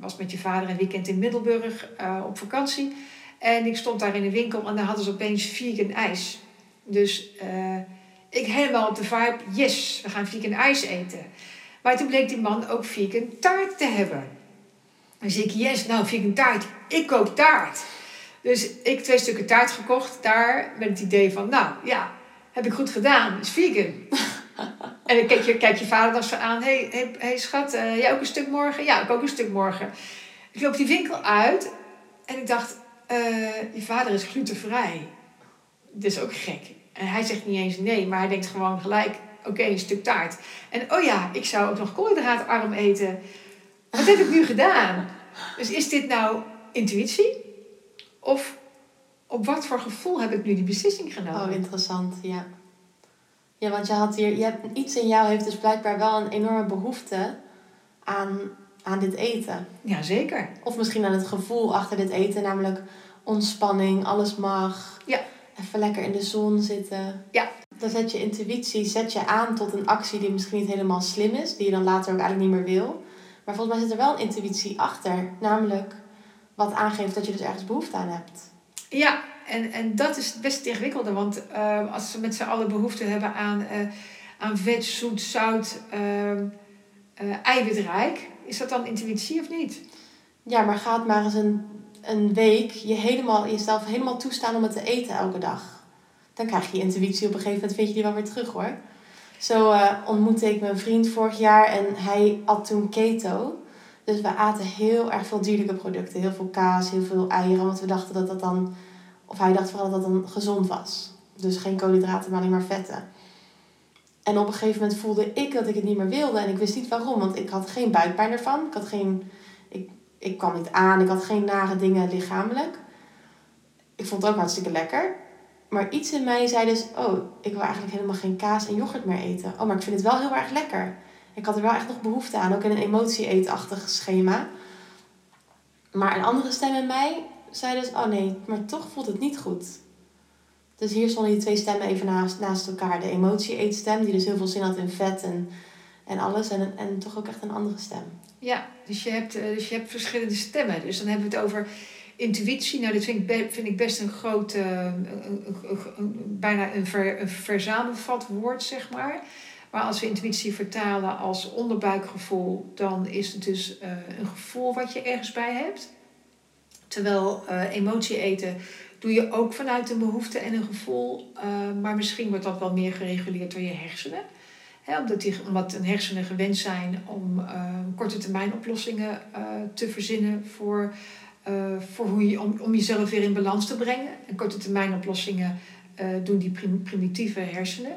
was met je vader een weekend in Middelburg op vakantie. En ik stond daar in de winkel en daar hadden ze opeens vegan ijs. Dus eh, ik helemaal op de vibe, yes, we gaan vegan ijs eten. Maar toen bleek die man ook vegan taart te hebben. Zie ik, yes, nou vegan taart, ik koop taart. Dus ik twee stukken taart gekocht daar met het idee van, nou ja, heb ik goed gedaan, is vegan. en dan kijk je, kijk je vader dan zo aan, hé hey, hey, hey, schat, uh, jij ook een stuk morgen? Ja, ik ook een stuk morgen. Ik loop die winkel uit en ik dacht, uh, je vader is glutenvrij. Dat is ook gek. En hij zegt niet eens nee, maar hij denkt gewoon gelijk, oké, een stuk taart. En oh ja, ik zou ook nog koolhydraatarm eten. Wat heb ik nu gedaan? Dus is dit nou intuïtie? Of op wat voor gevoel heb ik nu die beslissing genomen? Oh, interessant, ja. Ja, want je had hier, je hebt, iets in jou heeft dus blijkbaar wel een enorme behoefte aan, aan dit eten. Ja, zeker. Of misschien aan het gevoel achter dit eten, namelijk ontspanning, alles mag. Ja. Even lekker in de zon zitten. Ja. Dan zet je intuïtie zet je aan tot een actie die misschien niet helemaal slim is, die je dan later ook eigenlijk niet meer wil. Maar volgens mij zit er wel een intuïtie achter, namelijk wat aangeeft dat je dus ergens behoefte aan hebt. Ja, en, en dat is best het ingewikkelde, want uh, als ze met z'n allen behoefte hebben aan, uh, aan vet, zoet, zout, uh, eiwitrijk, is dat dan intuïtie of niet? Ja, maar gaat maar eens een, een week je helemaal, jezelf helemaal toestaan om het te eten elke dag. Dan krijg je intuïtie op een gegeven moment, vind je die wel weer terug hoor. Zo ontmoette ik mijn vriend vorig jaar en hij at toen keto. Dus we aten heel erg veel dierlijke producten. Heel veel kaas, heel veel eieren. Want we dachten dat dat dan... Of hij dacht vooral dat dat dan gezond was. Dus geen koolhydraten, maar alleen maar vetten. En op een gegeven moment voelde ik dat ik het niet meer wilde. En ik wist niet waarom. Want ik had geen buikpijn ervan. Ik had geen... Ik, ik kwam niet aan. Ik had geen nare dingen lichamelijk. Ik vond het ook hartstikke lekker. Maar iets in mij zei dus... Oh, ik wil eigenlijk helemaal geen kaas en yoghurt meer eten. Oh, maar ik vind het wel heel erg lekker. Ik had er wel echt nog behoefte aan, ook in een emotie-eetachtig schema. Maar een andere stem in mij zei dus, oh nee, maar toch voelt het niet goed. Dus hier stonden die twee stemmen even naast, naast elkaar. De emotie-eetstem, die dus heel veel zin had in vet en, en alles. En, en toch ook echt een andere stem. Ja, dus je, hebt, dus je hebt verschillende stemmen. Dus dan hebben we het over intuïtie. Nou, dit vind ik, vind ik best een groot, een, bijna een, ver, een verzamelvat woord, zeg maar. Maar als we intuïtie vertalen als onderbuikgevoel, dan is het dus uh, een gevoel wat je ergens bij hebt. Terwijl emotie eten doe je ook vanuit een behoefte en een gevoel, uh, maar misschien wordt dat wel meer gereguleerd door je hersenen. Omdat, die, omdat een hersenen gewend zijn om korte termijn oplossingen te verzinnen voor, voor hoe je, om, om jezelf weer in balans te brengen. En korte termijn oplossingen doen die prim, primitieve hersenen.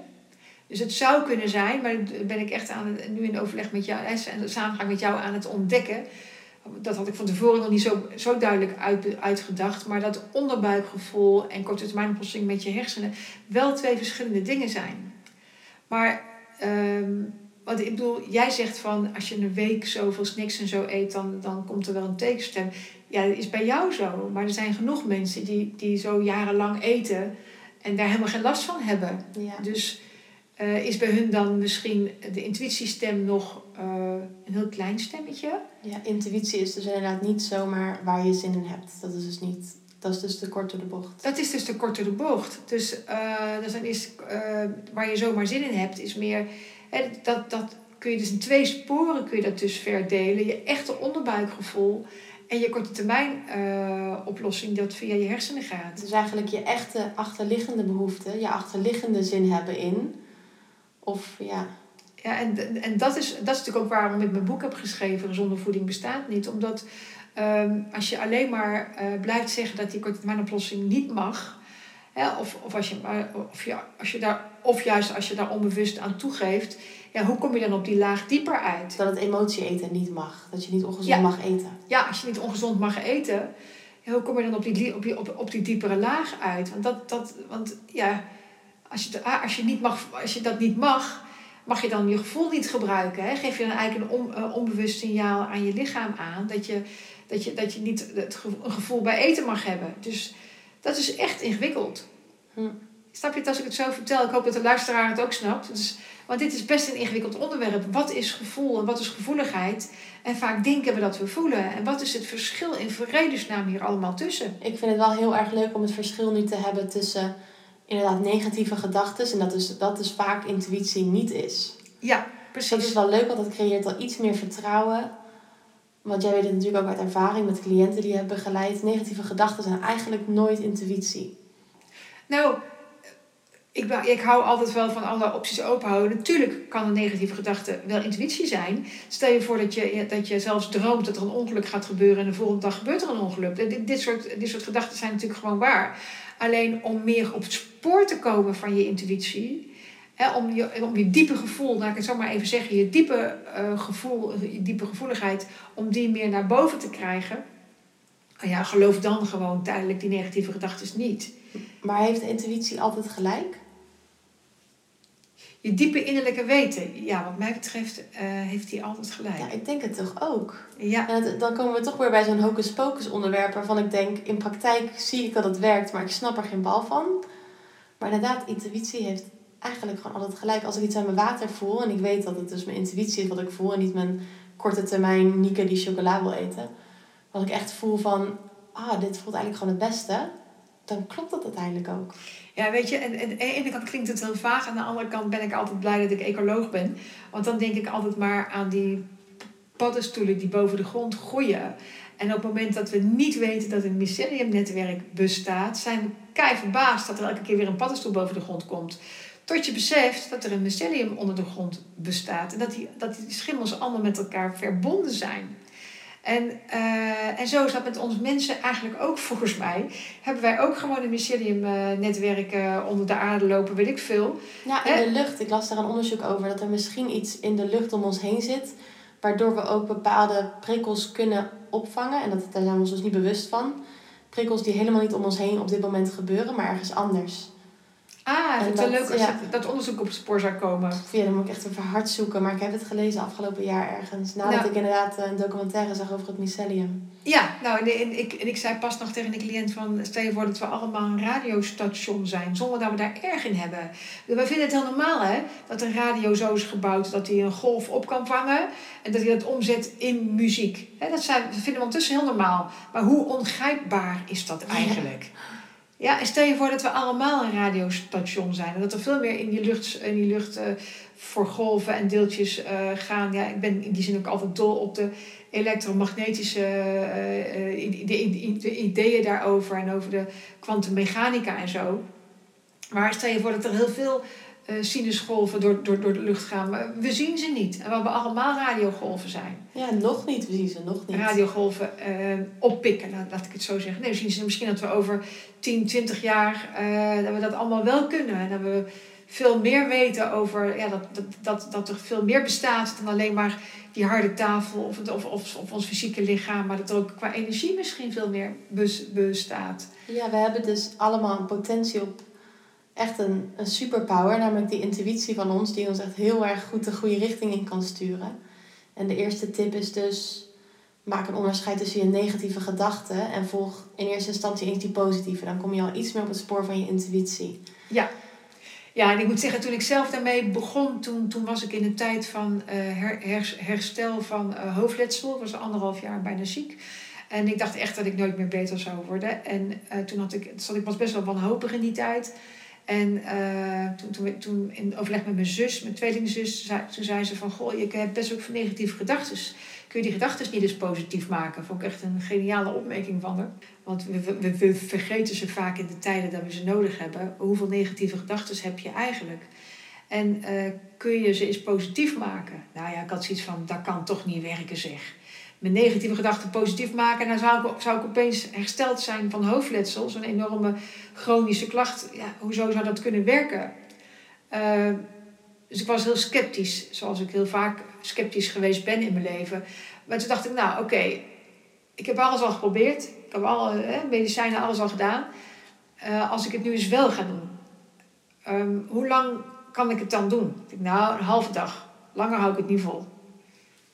Dus het zou kunnen zijn, maar ben ik echt aan nu in overleg met jou en samengang met jou aan het ontdekken. Dat had ik van tevoren nog niet zo, zo duidelijk uit, uitgedacht. Maar dat onderbuikgevoel en korte termijnoplossing met je hersenen wel twee verschillende dingen zijn. Maar um, wat ik bedoel, jij zegt van als je een week zoveel snacks en zo eet, dan, dan komt er wel een tegenstem. Ja, dat is bij jou zo. Maar er zijn genoeg mensen die, die zo jarenlang eten en daar helemaal geen last van hebben. Ja. Dus uh, is bij hun dan misschien de intuïtiestem nog uh, een heel klein stemmetje? Ja, intuïtie is dus inderdaad niet zomaar waar je zin in hebt. Dat is dus niet. Dat is dus te kort door de bocht. Dat is dus te kort door de bocht. Dus, uh, dus dan is waar je zomaar zin in hebt, is meer. Hè, dat, dat kun je dus in twee sporen kun je dat dus verdelen. Je echte onderbuikgevoel en je korte termijn oplossing dat via je hersenen gaat. Dus eigenlijk je echte achterliggende behoefte, je achterliggende zin hebben in of ja. Ja, en, en dat, is, dat is natuurlijk ook waarom ik mijn boek heb geschreven, Gezonde voeding bestaat niet. Omdat um, als je alleen maar uh, blijft zeggen dat die korttermijnoplossing niet mag, hè, of, of, als je, of, je, als je daar, of juist als je daar onbewust aan toegeeft, ja, hoe kom je dan op die laag dieper uit? Dat het emotie eten niet mag, dat je niet ongezond mag eten. Ja, als je niet ongezond mag eten, ja, hoe kom je dan op die, op die, op, op die diepere laag uit? Want, dat, dat, want ja als je, als, je niet mag, als je dat niet mag, mag je dan je gevoel niet gebruiken. Hè? Geef je dan eigenlijk een on, uh, onbewust signaal aan je lichaam aan dat je, dat je, dat je niet het een gevoel bij eten mag hebben. Dus dat is echt ingewikkeld. Hm. Snap je het als ik het zo vertel? Ik hoop dat de luisteraar het ook snapt. Dus, want dit is best een ingewikkeld onderwerp. Wat is gevoel en wat is gevoeligheid? En vaak denken we dat we voelen. En wat is het verschil in vredesnaam hier allemaal tussen? Ik vind het wel heel erg leuk om het verschil nu te hebben tussen inderdaad negatieve gedachten. En dat dus, dat dus vaak intuïtie niet is. Ja. precies. Dat is wel leuk, want dat creëert al iets meer vertrouwen. Want jij weet het natuurlijk ook uit ervaring met cliënten die je hebt begeleid. Negatieve gedachten zijn eigenlijk nooit intuïtie. Nou, ik, ik hou altijd wel van alle opties openhouden. Natuurlijk kan een negatieve gedachte wel intuïtie zijn. Stel je voor dat je, dat je zelfs droomt dat er een ongeluk gaat gebeuren en de volgende dag gebeurt er een ongeluk. Dit, dit, soort, dit soort gedachten zijn natuurlijk gewoon waar. Alleen om meer op het spoor te komen van je intuïtie, hè, om, je, om je diepe gevoel, laat ik het zo maar even zeggen, je diepe, eh, gevoel, je diepe gevoeligheid, om die meer naar boven te krijgen. Nou ja, geloof dan gewoon tijdelijk die negatieve gedachten niet. Maar heeft de intuïtie altijd gelijk? Je diepe innerlijke weten, ja, wat mij betreft, eh, heeft hij altijd gelijk. Ja, ik denk het toch ook. Ja, En het- dan komen we toch weer bij zo'n hocus pocus onderwerp waarvan ik denk, in praktijk zie ik dat het werkt, maar ik snap er geen bal van. Maar inderdaad, intuïtie heeft eigenlijk gewoon altijd gelijk. Als ik iets aan mijn water voel en ik weet dat het dus mijn intuïtie is wat ik voel en niet mijn korte termijn Nieke die chocola wil eten. Wat ik echt voel van, ah, dit voelt eigenlijk gewoon het beste. Dan klopt dat uiteindelijk ook. ja weet je, en, en aan de ene kant klinkt het heel vaag, aan de andere kant ben ik altijd blij dat ik ecoloog ben. Want dan denk ik altijd maar aan die paddenstoelen die boven de grond groeien. En op het moment dat we niet weten dat een myceliumnetwerk bestaat, zijn we kei verbaasd dat er elke keer weer een paddenstoel boven de grond komt. Tot je beseft dat er een mycelium onder de grond bestaat. En dat die, dat die schimmels allemaal met elkaar verbonden zijn. En, eh, en zo is dat met ons mensen eigenlijk ook volgens mij. Hebben wij ook gewoon een mycelium-netwerk eh, onder de aarde lopen, weet ik veel. Ja, in de lucht. Ik las daar een onderzoek over dat er misschien iets in de lucht om ons heen zit, waardoor we ook bepaalde prikkels kunnen opvangen. En dat, daar zijn we ons dus niet bewust van. Prikkels die helemaal niet om ons heen op dit moment gebeuren, maar ergens anders. Ah, het zou dat- leuk als ja. dat, dat onderzoek op het spoor zou komen. Ja, dan moet ik echt even hard zoeken. Maar ik heb het gelezen afgelopen jaar ergens. Nadat Nou. ik inderdaad een documentaire zag over het mycelium. Ja, nou, en, en ik, en ik zei pas nog tegen een cliënt van... stel je voor dat we allemaal een radiostation zijn... zonder dat we daar erg in hebben. We vinden het heel normaal, hè... dat een radio zo is gebouwd dat hij een golf op kan vangen... en dat hij dat omzet in muziek. Hè, dat, zijn, dat vinden we ondertussen heel normaal. Maar hoe ongrijpbaar is dat eigenlijk? Ja, en stel je voor dat we allemaal een radiostation zijn... en dat er veel meer in die lucht, in die lucht eh, voor golven en deeltjes eh, gaan. Ja, ik ben in die zin ook altijd dol op de elektromagnetische eh, de, de ideeën daarover en over de kwantummechanica en zo. Maar stel je voor dat er heel veel eh sinusgolven door, door, door de lucht gaan, maar we zien ze niet. En we hebben allemaal radiogolven zijn. Ja, nog niet. We zien ze nog niet. Radiogolven eh, oppikken, laat, laat ik het zo zeggen. Nee, we zien ze misschien dat we over 10, 20 jaar eh, dat we dat allemaal wel kunnen. En dat we veel meer weten over ja, dat, dat, dat, dat er veel meer bestaat dan alleen maar die harde tafel of, het, of, of, of ons fysieke lichaam, maar dat er ook qua energie misschien veel meer bes- bestaat. Ja, we hebben dus allemaal een potentie op echt een, een superpower. Namelijk die intuïtie van ons, die ons echt heel erg goed de goede richting in kan sturen. En de eerste tip is dus, maak een onderscheid tussen je negatieve gedachten en volg in eerste instantie eens die positieve. Dan kom je al iets meer op het spoor van je intuïtie. Ja, en ik moet zeggen, toen ik zelf daarmee begon, toen, toen was ik in een tijd van her, her- herstel van eh, hoofdletsel. Ik was anderhalf jaar bijna ziek. En ik dacht echt dat ik nooit meer beter zou worden. En eh, toen had ik, zat ik was best wel wanhopig in die tijd. En eh, toen, toen, toen in overleg met mijn zus, mijn tweelingzus, zei, toen zei ze van... Goh, je hebt best ook veel negatieve gedachten. Kun je die gedachten niet eens positief maken? Vond ik echt een geniale opmerking van haar. Want we, we, we vergeten ze vaak in de tijden dat we ze nodig hebben. Hoeveel negatieve gedachten heb je eigenlijk? En eh, kun je ze eens positief maken? Nou ja, ik had zoiets van, dat kan toch niet werken zeg. Mijn negatieve gedachten positief maken, dan zou ik, zou ik opeens hersteld zijn van hoofdletsel. Zo'n enorme chronische klacht. Ja, hoezo zou dat kunnen werken? Eh, dus ik was heel sceptisch, zoals ik heel vaak sceptisch geweest ben in mijn leven. Maar toen dacht ik, nou oké, ik heb alles al geprobeerd. Ik heb alle hè, medicijnen, alles al gedaan. Eh, als ik het nu eens wel ga doen, ehm, hoe lang kan ik het dan doen? Ik dacht, nou, een halve dag. Langer hou ik het niet vol.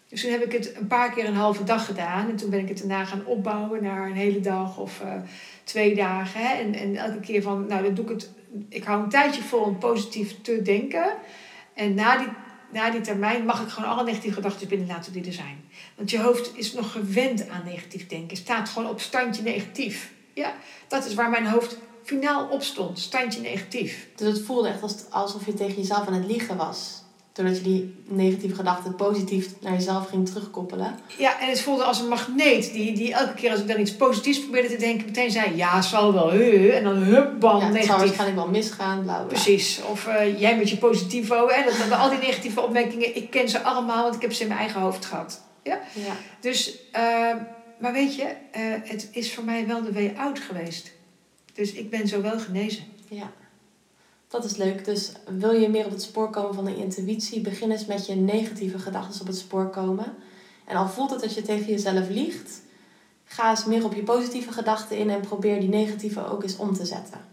Dus toen heb ik het een paar keer een halve dag gedaan. En toen ben ik het daarna gaan opbouwen naar een hele dag of eh, twee dagen. Hè. En, en elke keer van, nou, dan doe ik het. Ik hou een tijdje vol om positief te denken. En na die, na die termijn mag ik gewoon alle negatieve gedachten binnen laten die er zijn. Want je hoofd is nog gewend aan negatief denken. Staat gewoon op standje negatief. Ja, dat is waar mijn hoofd finaal op stond. Standje negatief. Dus het voelde echt als, alsof je tegen jezelf aan het liegen was. Doordat je die negatieve gedachten positief naar jezelf ging terugkoppelen. Ja, en het voelde als een magneet die, die elke keer als ik dan iets positiefs probeerde te denken, meteen zei: Ja, zal wel, huh, en dan hup, bam, Ja, het negatief. waarschijnlijk wel misgaan, bla bla. Precies. Of eh, jij met je positivo. Hè? Dat, dat, al die negatieve opmerkingen, ik ken ze allemaal, want ik heb ze in mijn eigen hoofd gehad. Ja, Dus, eh, maar weet je, eh, het is voor mij wel de way out geweest. Dus ik ben zo wel genezen. ja. Dat is leuk. Dus wil je meer op het spoor komen van de intuïtie, begin eens met je negatieve gedachten op het spoor komen. En al voelt het dat je tegen jezelf liegt, ga eens meer op je positieve gedachten in en probeer die negatieve ook eens om te zetten.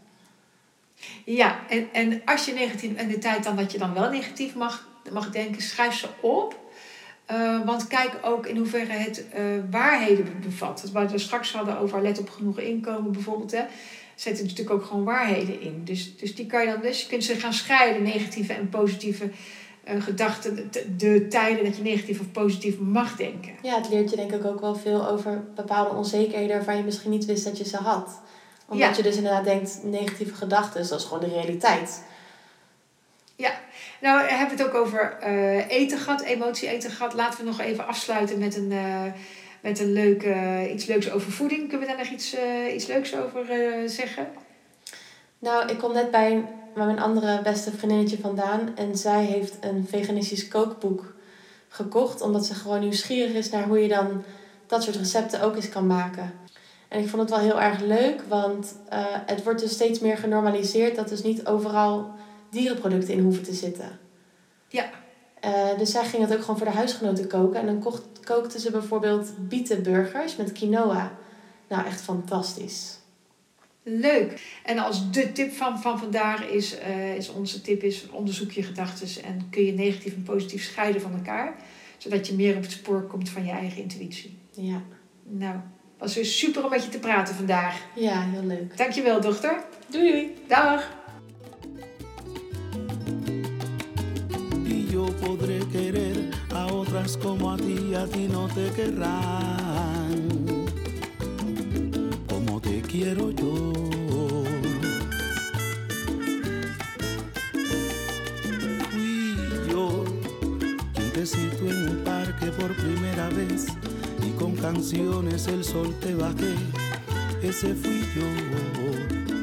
Ja, en, en als je negatief, en de tijd dan dat je dan wel negatief mag, mag denken, schrijf ze op. Eh, want kijk ook in hoeverre het eh, waarheden bevat. Wat we straks hadden over let op genoeg inkomen bijvoorbeeld. Hè, zet er natuurlijk ook gewoon waarheden in. Dus, dus die kan je dan, dus je kunt ze gaan scheiden, negatieve en positieve eh, gedachten. De, de tijden dat je negatief of positief mag denken. Ja, het leert je denk ik ook wel veel over bepaalde onzekerheden waarvan je misschien niet wist dat je ze had. Omdat Ja. je dus inderdaad denkt, negatieve gedachten, dat is gewoon de realiteit. Nou, we hebben het ook over eh, eten gehad, emotie eten gehad. Laten we nog even afsluiten met een, eh, met een leuke, iets leuks over voeding. Kunnen we daar nog iets, eh, iets leuks over eh, zeggen? Nou, ik kom net bij mijn andere beste vriendinnetje vandaan en zij heeft een veganistisch kookboek gekocht, omdat ze gewoon nieuwsgierig is naar hoe je dan dat soort recepten ook eens kan maken. En ik vond het wel heel erg leuk, want eh, het wordt dus steeds meer genormaliseerd dat dus niet overal dierenproducten in hoeven te zitten. Ja. Eh, dus zij ging het ook gewoon voor de huisgenoten koken. En dan kocht, kookte ze bijvoorbeeld bietenburgers met quinoa. Nou, echt fantastisch. Leuk. En als de tip van, van vandaag is, eh, is onze tip is onderzoek je gedachten en kun je negatief en positief scheiden van elkaar. Zodat je meer op het spoor komt van je eigen intuïtie. Ja, Nou, was weer super om met je te praten vandaag. ja heel leuk. Dankjewel dochter. Doei doei! Dag. Podré querer a otras como a ti, a ti no te querrán como te quiero yo. Fui yo quien te citó en un parque por primera vez y con canciones el sol te bajé, ese fui yo.